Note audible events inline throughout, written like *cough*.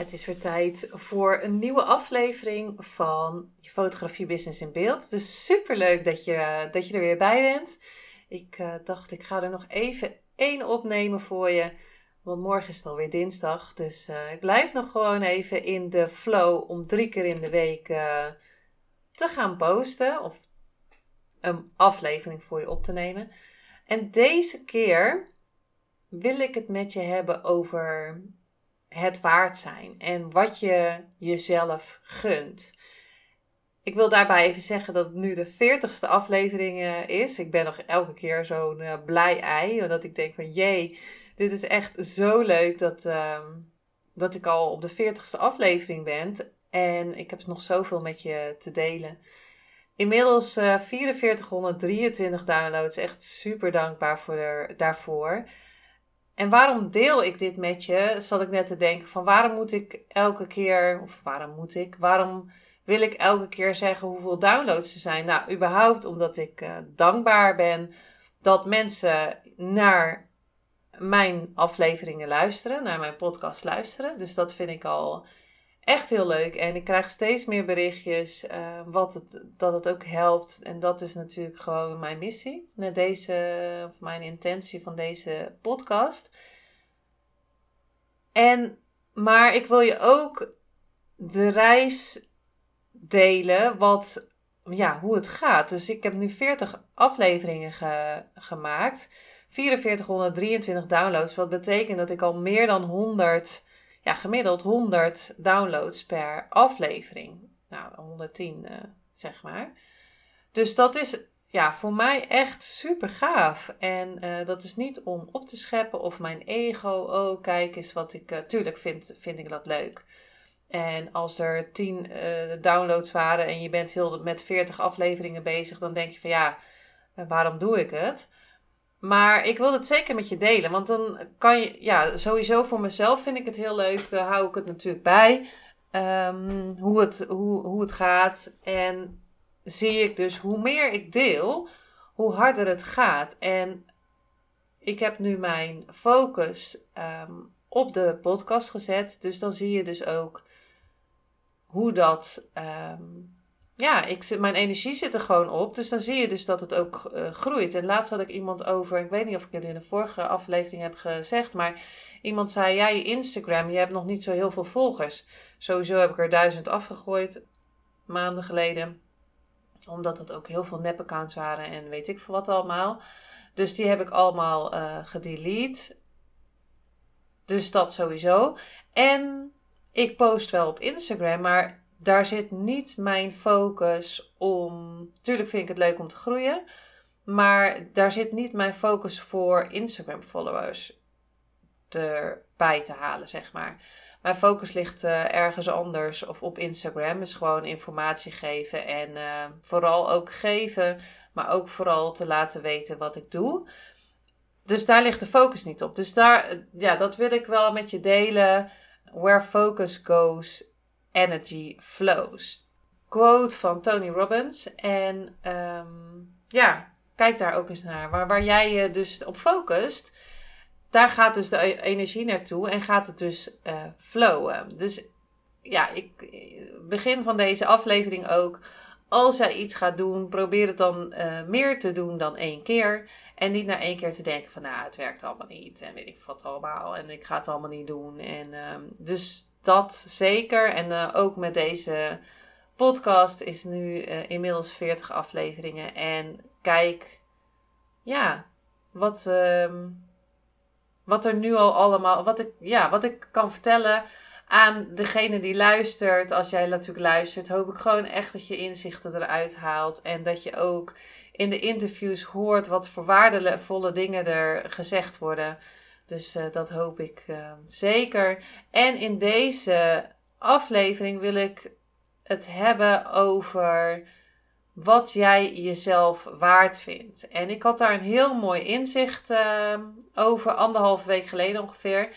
Het is weer tijd voor een nieuwe aflevering van je fotografie business in beeld. Dus super leuk dat je, eh, dat je er weer bij bent. Ik uh, dacht, ik ga er nog even één opnemen voor je. Want morgen is het alweer dinsdag. Dus uh, ik blijf nog gewoon even in de flow om drie keer in de week te gaan posten. Of een aflevering voor je op te nemen. En deze keer wil ik het met je hebben over het waard zijn en wat je jezelf gunt. Ik wil daarbij even zeggen dat het nu de 40ste aflevering uh, is. Ik ben nog elke keer zo'n uh, blij ei. Omdat ik denk van jee, dit is echt zo leuk dat, uh, dat ik al op de 40ste aflevering ben. En ik heb nog zoveel met je te delen. Inmiddels 4423 eh, downloads. Echt super dankbaar voor daarvoor. En waarom deel ik dit met je? Zat ik net te denken van waarom moet ik elke keer, of waarom moet ik, waarom wil ik elke keer zeggen hoeveel downloads er zijn? Nou, überhaupt omdat ik uh, dankbaar ben dat mensen naar mijn afleveringen luisteren, naar mijn podcast luisteren. Dus dat vind ik al echt heel leuk. En ik krijg steeds meer berichtjes uh, wat het, dat het ook helpt. En dat is natuurlijk gewoon mijn missie. Met deze, of mijn intentie van deze podcast. En, maar ik wil je ook de reis delen. Wat, ja, hoe het gaat. Dus ik heb nu 40 afleveringen gemaakt. 4423 downloads. Wat betekent dat ik al meer dan 100 ja, gemiddeld 100 downloads per aflevering. Nou, 110 uh, eh, zeg maar. Dus dat is ja, voor mij echt super gaaf. En uh, dat is niet om op te scheppen of mijn ego. Oh, kijk eens wat ik. Uh, tuurlijk vind, vind ik dat leuk. En als er 10 downloads waren en je bent heel met 40 afleveringen bezig, dan denk je van ja, waarom doe ik het? Maar ik wil het zeker met je delen. Want dan kan je, ja, sowieso voor mezelf vind ik het heel leuk. Uh, hou ik het natuurlijk bij. Um, hoe, het, hoe, hoe het gaat. En zie ik dus hoe meer ik deel, hoe harder het gaat. En ik heb nu mijn focus um, op de podcast gezet. Dus dan zie je dus ook hoe dat. Um, ja, ik, mijn energie zit er gewoon op. Dus dan zie je dus dat het ook uh, groeit. En laatst had ik iemand over, ik weet niet of ik het in de vorige aflevering heb gezegd, maar iemand zei, ja, je Instagram, je hebt nog niet zo heel veel volgers. Sowieso heb ik er duizend afgegooid, maanden geleden. Omdat het ook heel veel nep-accounts waren en weet ik veel wat allemaal. Dus die heb ik allemaal uh, gedelete. Dus dat sowieso. En ik post wel op Instagram, maar daar zit niet mijn focus om. Tuurlijk vind ik het leuk om te groeien. Maar daar zit niet mijn focus voor Instagram followers erbij te halen, zeg maar. Mijn focus ligt uh, ergens anders of op Instagram. Is gewoon informatie geven en uh, vooral ook geven, maar ook vooral te laten weten wat ik doe. Dus daar ligt de focus niet op. Dus daar, ja, dat wil ik wel met je delen. Where focus goes, energy flows. Quote van Tony Robbins. En um, ja, kijk daar ook eens naar. Waar, waar jij je dus op focust, daar gaat dus de e-, energie naartoe en gaat het dus uh, flowen. Dus ja, ik begin van deze aflevering ook. Als jij iets gaat doen, probeer het dan uh, meer te doen dan één keer. En niet na één keer te denken van, nou, het werkt allemaal niet. En weet ik wat allemaal. En ik ga het allemaal niet doen. En um, dus dat zeker. En uh, ook met deze podcast is nu uh, inmiddels 40 afleveringen. En kijk, ja, wat, uh, wat er nu al allemaal, wat ik, ja, wat ik kan vertellen aan degene die luistert. Als jij natuurlijk luistert, hoop ik gewoon echt dat je inzichten eruit haalt. En dat je ook in de interviews hoort wat voor waardevolle dingen er gezegd worden. Dus dat hoop ik zeker. En in deze aflevering wil ik het hebben over wat jij jezelf waard vindt. En ik had daar een heel mooi inzicht over, anderhalve week geleden ongeveer.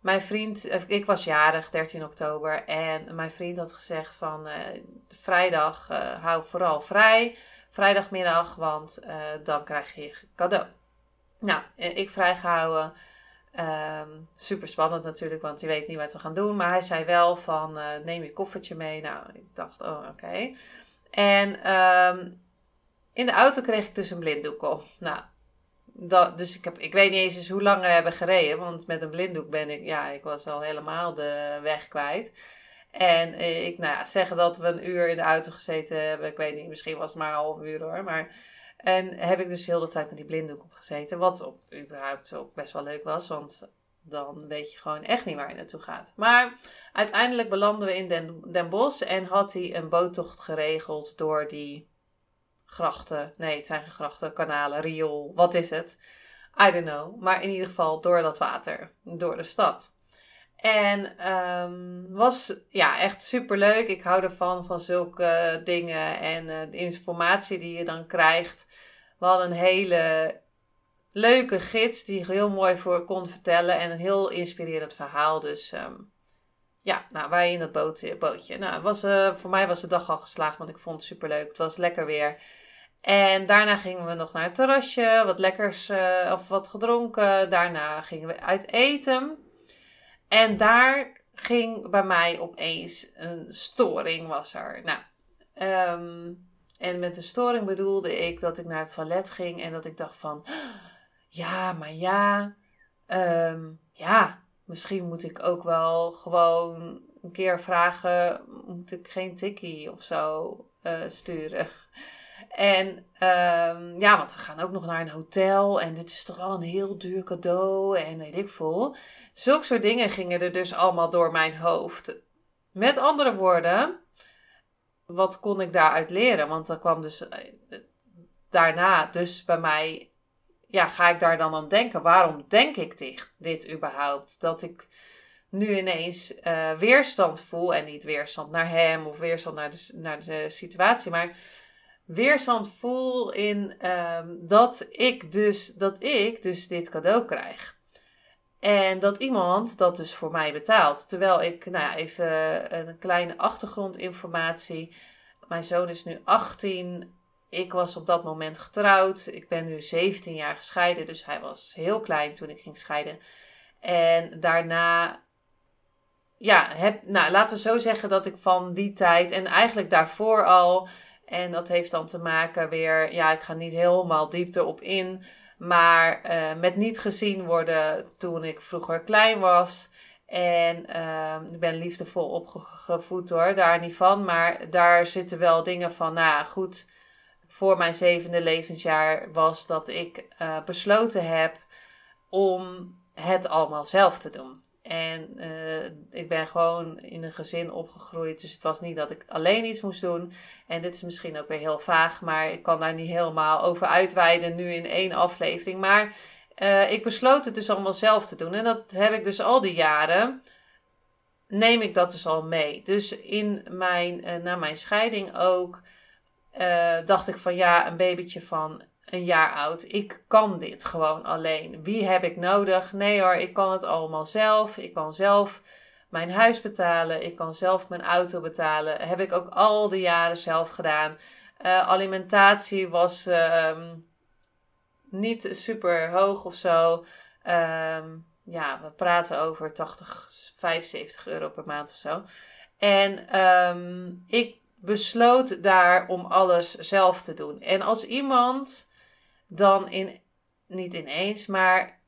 Mijn vriend, ik was jarig, 13 oktober, en mijn vriend had gezegd van vrijdag hou vooral vrij, vrijdagmiddag, want uh, dan krijg je cadeau. Nou, ik vrijgehouden. Um, super spannend natuurlijk, want je weet niet wat we gaan doen. Maar hij zei wel van neem je koffertje mee. Nou, ik dacht, oh oké. En um, in de auto kreeg ik dus een blinddoek op. Nou, dat, dus ik, heb, ik weet niet eens, eens hoe lang we hebben gereden. Want met een blinddoek ben ik, ja, ik was al helemaal de weg kwijt. En ik, nou ja, zeggen dat we een uur in de auto gezeten hebben. Ik weet niet, misschien was het maar een half uur hoor. Maar, en heb ik dus heel de tijd met die blinddoek op gezeten. Wat op, überhaupt ook best wel leuk was. Want dan weet je gewoon echt niet waar je naartoe gaat. Maar uiteindelijk belanden we in Den, Den Bosch. En had hij een boottocht geregeld door die grachten. Nee, het zijn geen grachten, kanalen, riool. Wat is het? I don't know. Maar in ieder geval door dat water, door de stad. En um, was ja, echt super leuk. Ik hou ervan, van zulke dingen en uh, de informatie die je dan krijgt. We hadden een hele leuke gids die heel mooi voor kon vertellen en een heel inspirerend verhaal. Dus um, ja, nou, wij in dat boot, bootje. Nou, was, uh, voor mij was de dag al geslaagd, want ik vond het super leuk. Het was lekker weer. En daarna gingen we nog naar het terrasje, wat lekkers uh, of wat gedronken. Daarna gingen we uit eten. En daar ging bij mij opeens een storing was er. Nou, um, en met de storing bedoelde ik dat ik naar het toilet ging en dat ik dacht van, *gasps* ja, maar ja, um, ja, misschien moet ik ook wel gewoon een keer vragen, moet ik geen tikkie of zo uh, sturen? En um, ja, want we gaan ook nog naar een hotel. En dit is toch wel een heel duur cadeau. En weet ik veel. Zulke soort dingen gingen er dus allemaal door mijn hoofd. Met andere woorden, wat kon ik daaruit leren? Want er kwam dus eh, daarna dus bij mij... Ja, ga ik daar dan aan denken? Waarom denk ik dit, dit überhaupt? Dat ik nu ineens uh, weerstand voel. En niet weerstand naar hem of weerstand naar de, naar de situatie. Maar weerstand voel in um, dat, ik dus, dat ik dus dit cadeau krijg. En dat iemand dat dus voor mij betaalt. Terwijl ik, nou even een kleine achtergrondinformatie. Mijn zoon is nu 18. Ik was op dat moment getrouwd. Ik ben nu 17 jaar gescheiden. Dus hij was heel klein toen ik ging scheiden. En daarna ja, heb, nou, laten we zo zeggen dat ik van die tijd en eigenlijk daarvoor al en dat heeft dan te maken weer, ja, ik ga niet helemaal diepte op in, maar uh, met niet gezien worden toen ik vroeger klein was. En uh, ik ben liefdevol opgevoed hoor, daar niet van. Maar daar zitten wel dingen van, nou goed, voor mijn zevende levensjaar was dat ik uh, besloten heb om het allemaal zelf te doen. En uh, ik ben gewoon in een gezin opgegroeid. Dus het was niet dat ik alleen iets moest doen. En dit is misschien ook weer heel vaag, maar ik kan daar niet helemaal over uitweiden nu in één aflevering. Maar uh, ik besloot het dus allemaal zelf te doen. En dat heb ik dus al die jaren. Neem ik dat dus al mee. Dus in mijn, uh, na mijn scheiding ook. dacht ik van ja, een babytje van een jaar oud. Ik kan dit gewoon alleen. Wie heb ik nodig? Nee hoor, ik kan het allemaal zelf. Ik kan zelf mijn huis betalen. Ik kan zelf mijn auto betalen. Heb ik ook al die jaren zelf gedaan. Uh, alimentatie was uh, niet super hoog of zo. Uh, ja, we praten over 80, 75 euro per maand of zo. En ehm, ik besloot daar om alles zelf te doen. En als iemand dan in, niet ineens, maar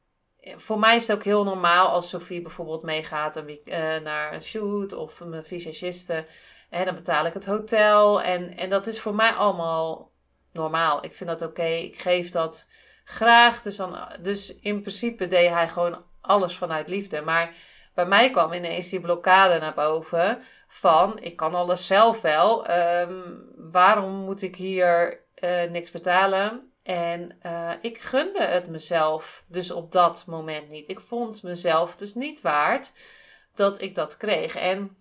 voor mij is het ook heel normaal als Sophie bijvoorbeeld meegaat uh, naar een shoot of een visagiste. Dan betaal ik het hotel. En, en dat is voor mij allemaal normaal. Ik vind dat oké. Ik geef dat graag. Dus, dan, dus in principe deed hij gewoon alles vanuit liefde. Maar bij mij kwam ineens die blokkade naar boven. Van ik kan alles zelf wel. Um, waarom moet ik hier uh, niks betalen? En uh, ik gunde het mezelf dus op dat moment niet. Ik vond mezelf dus niet waard dat ik dat kreeg. En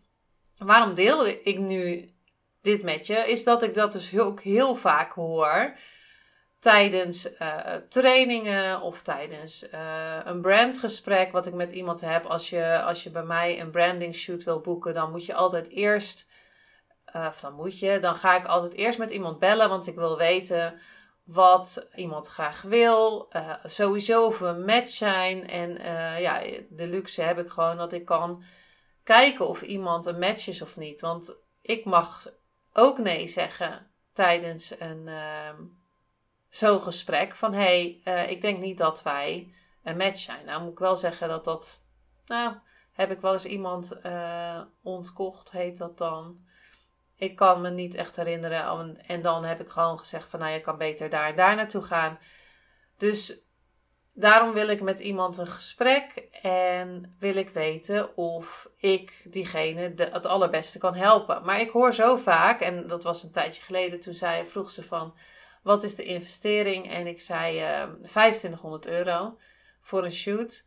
waarom deel ik nu dit met je? Is dat ik dat dus ook heel vaak hoor tijdens uh, trainingen of tijdens uh, een brandgesprek wat ik met iemand heb. Als je, als je bij mij een branding shoot wil boeken, dan moet je altijd eerst, of dan moet je, dan ga ik altijd eerst met iemand bellen, want ik wil weten wat iemand graag wil. sowieso of we een match zijn. En ja, de luxe heb ik gewoon dat ik kan kijken of iemand een match is of niet. Want ik mag ook nee zeggen tijdens een ehm, zo'n gesprek van hé, hey, uh, ik denk niet dat wij een match zijn. Nou moet ik wel zeggen dat dat, nou heb ik wel eens iemand uh, ontkocht, heet dat dan. Ik kan me niet echt herinneren. En dan heb ik gewoon gezegd van nou je kan beter daar en daar naartoe gaan. Dus daarom wil ik met iemand een gesprek en wil ik weten of ik diegene de, het allerbeste kan helpen. Maar ik hoor zo vaak, en dat was een tijdje geleden, toen zei, vroeg ze van wat is de investering? En ik zei uh, ehm, 2500 euro voor een shoot.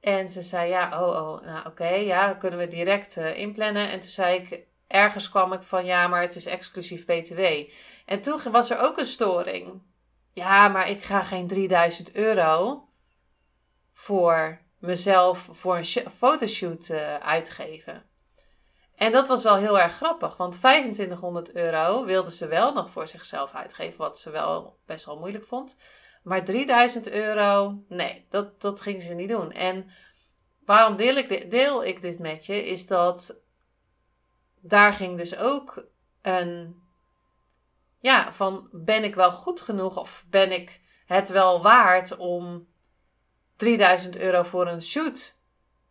En ze zei ja, oh, oh nou oké, ja, kunnen we direct uh, inplannen. En toen zei ik, ergens kwam ik van ja, maar het is exclusief BTW. En toen was er ook een storing. Ja, maar ik ga geen 3000 euro voor mezelf voor een fotoshoot uh, uitgeven. En dat was wel heel erg grappig, want 2500 euro wilde ze wel nog voor zichzelf uitgeven, wat ze wel best wel moeilijk vond. Maar 3000 euro, nee, dat, dat ging ze niet doen. En waarom deel ik, deel ik dit met je, is dat daar ging dus ook een, ja, van ben ik wel goed genoeg of ben ik het wel waard om 3000 euro voor een shoot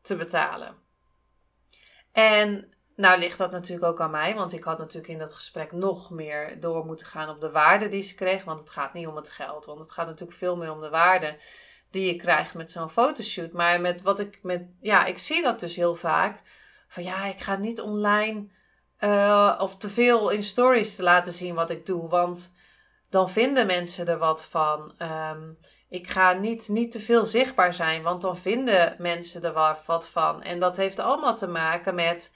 te betalen? En nou ligt dat natuurlijk ook aan mij, want ik had natuurlijk in dat gesprek nog meer door moeten gaan op de waarde die ze kreeg. Want het gaat niet om het geld, want het gaat natuurlijk veel meer om de waarde die je krijgt met zo'n fotoshoot. Maar met wat ik met, ja, ik zie dat dus heel vaak. Van ja, ik ga niet online uh, of te veel in stories te laten zien wat ik doe, want dan vinden mensen er wat van. Um, ik ga niet, niet te veel zichtbaar zijn, want dan vinden mensen er wat van. En dat heeft allemaal te maken met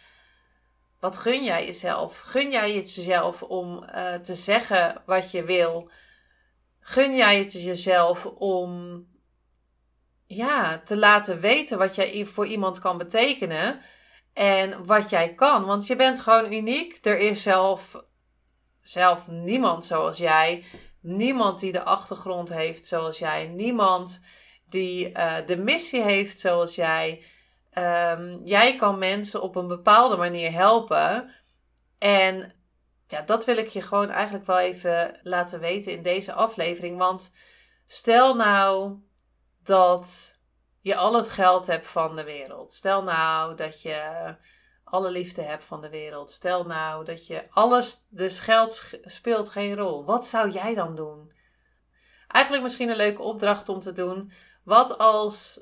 wat gun jij jezelf? Gun jij het jezelf om uh, te zeggen wat je wil? Gun jij het jezelf om ja, te laten weten wat jij voor iemand kan betekenen en wat jij kan? Want je bent gewoon uniek. Er is zelf, zelf niemand zoals jij. Niemand die de achtergrond heeft zoals jij. Niemand die uh, de missie heeft zoals jij. Um, jij kan mensen op een bepaalde manier helpen. En ja, dat wil ik je gewoon eigenlijk wel even laten weten in deze aflevering. Want stel nou dat je al het geld hebt van de wereld. Stel nou dat je alle liefde hebt van de wereld. Stel nou dat je alles, dus geld speelt geen rol. Wat zou jij dan doen? Eigenlijk misschien een leuke opdracht om te doen. Wat als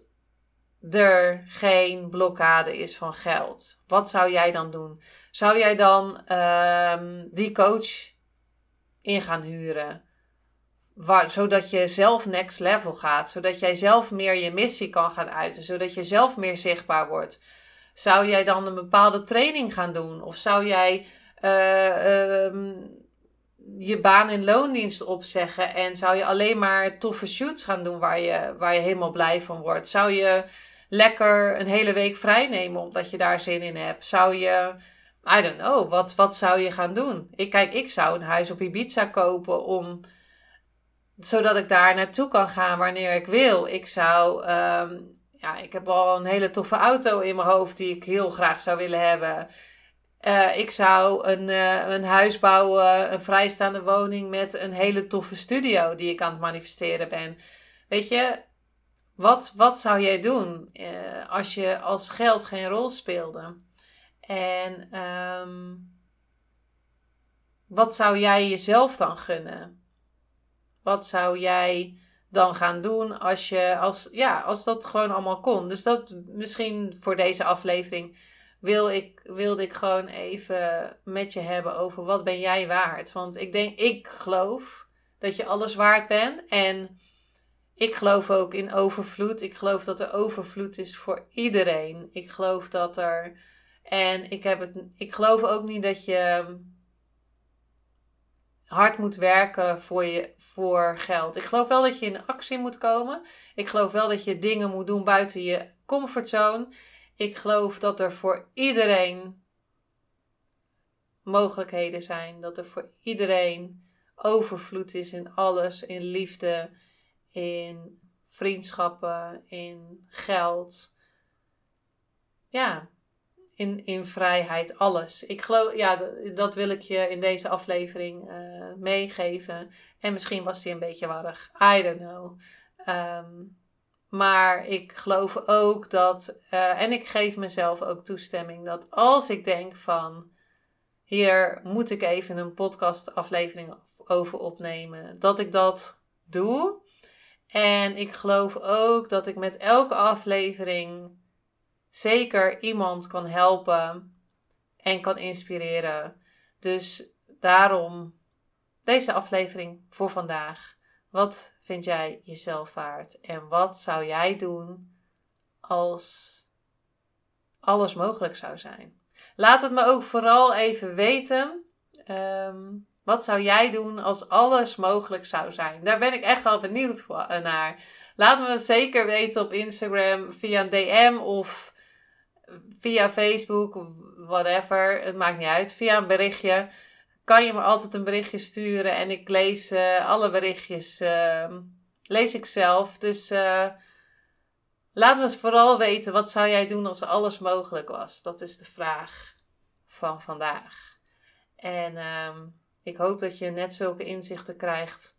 er geen blokkade is van geld. Wat zou jij dan doen? Zou jij dan um, die coach in gaan huren? Zodat je zelf next level gaat. Zodat jij zelf meer je missie kan gaan uiten. Zodat je zelf meer zichtbaar wordt. Zou jij dan een bepaalde training gaan doen? Of zou jij uh, um, je baan in loondienst opzeggen en zou je alleen maar toffe shoots gaan doen waar je, waar je helemaal blij van wordt? Zou je lekker een hele week vrij nemen omdat je daar zin in hebt? Zou je, I don't know, wat, wat zou je gaan doen? Ik, kijk, ik zou een huis op Ibiza kopen om, zodat ik daar naartoe kan gaan wanneer ik wil. Ik zou, um, ja, ik heb al een hele toffe auto in mijn hoofd die ik heel graag zou willen hebben. Uh, ik zou een, uh, een huis bouwen, een vrijstaande woning met een hele toffe studio die ik aan het manifesteren ben. Weet je, wat, wat zou jij doen uh, als je als geld geen rol speelde? En um, wat zou jij jezelf dan gunnen? Wat zou jij dan gaan doen als, je, als, ja, als dat gewoon allemaal kon? Dus dat misschien voor deze aflevering wil ik, wilde ik gewoon even met je hebben over wat ben jij waard. Want ik denk, ik geloof dat je alles waard bent. En ik geloof ook in overvloed. Ik geloof dat er overvloed is voor iedereen. Ik geloof dat er. En ik, heb het, ik geloof ook niet dat je hard moet werken voor, je, voor geld. Ik geloof wel dat je in actie moet komen. Ik geloof wel dat je dingen moet doen buiten je comfortzone. Ik geloof dat er voor iedereen mogelijkheden zijn. Dat er voor iedereen overvloed is in alles. In liefde, in vriendschappen, in geld. Ja, in, in vrijheid, alles. Ik geloof, ja, dat wil ik je in deze aflevering uh, meegeven. En misschien was die een beetje warrig. I don't know. Um, maar ik geloof ook dat, uh, en ik geef mezelf ook toestemming, dat als ik denk van, hier moet ik even een podcastaflevering over opnemen, dat ik dat doe. En ik geloof ook dat ik met elke aflevering zeker iemand kan helpen en kan inspireren. Dus daarom deze aflevering voor vandaag. Wat vind jij jezelf waard? En wat zou jij doen als alles mogelijk zou zijn? Laat het me ook vooral even weten. Ehm, wat zou jij doen als alles mogelijk zou zijn? Daar ben ik echt wel benieuwd naar. Laat me zeker weten op Instagram via een DM of via Facebook, whatever. Het maakt niet uit. Via een berichtje kan je me altijd een berichtje sturen. En ik lees uh, alle berichtjes. Uh, lees ik zelf. Dus uh, laat me vooral weten. Wat zou jij doen als alles mogelijk was? Dat is de vraag van vandaag. En ehm, ik hoop dat je net zulke inzichten krijgt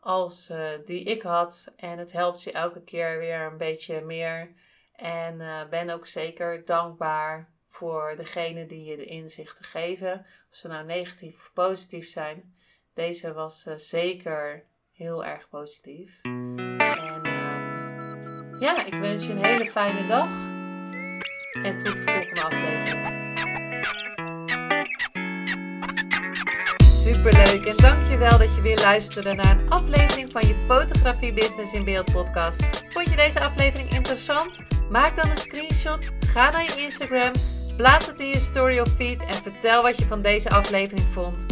als uh, die ik had. En het helpt je elke keer weer een beetje meer. En ben ook zeker dankbaar voor degene die je de inzichten geven. Of ze nou negatief of positief zijn. Deze was uh, zeker heel erg positief. En uh, ja, ik wens je een hele fijne dag. En tot de volgende aflevering. Superleuk en dankjewel dat je weer luisterde naar een aflevering van je Fotografie Business in Beeld podcast. Vond je deze aflevering interessant? Maak dan een screenshot, ga naar je Instagram Plaats het in je story of feed en vertel wat je van deze aflevering vond.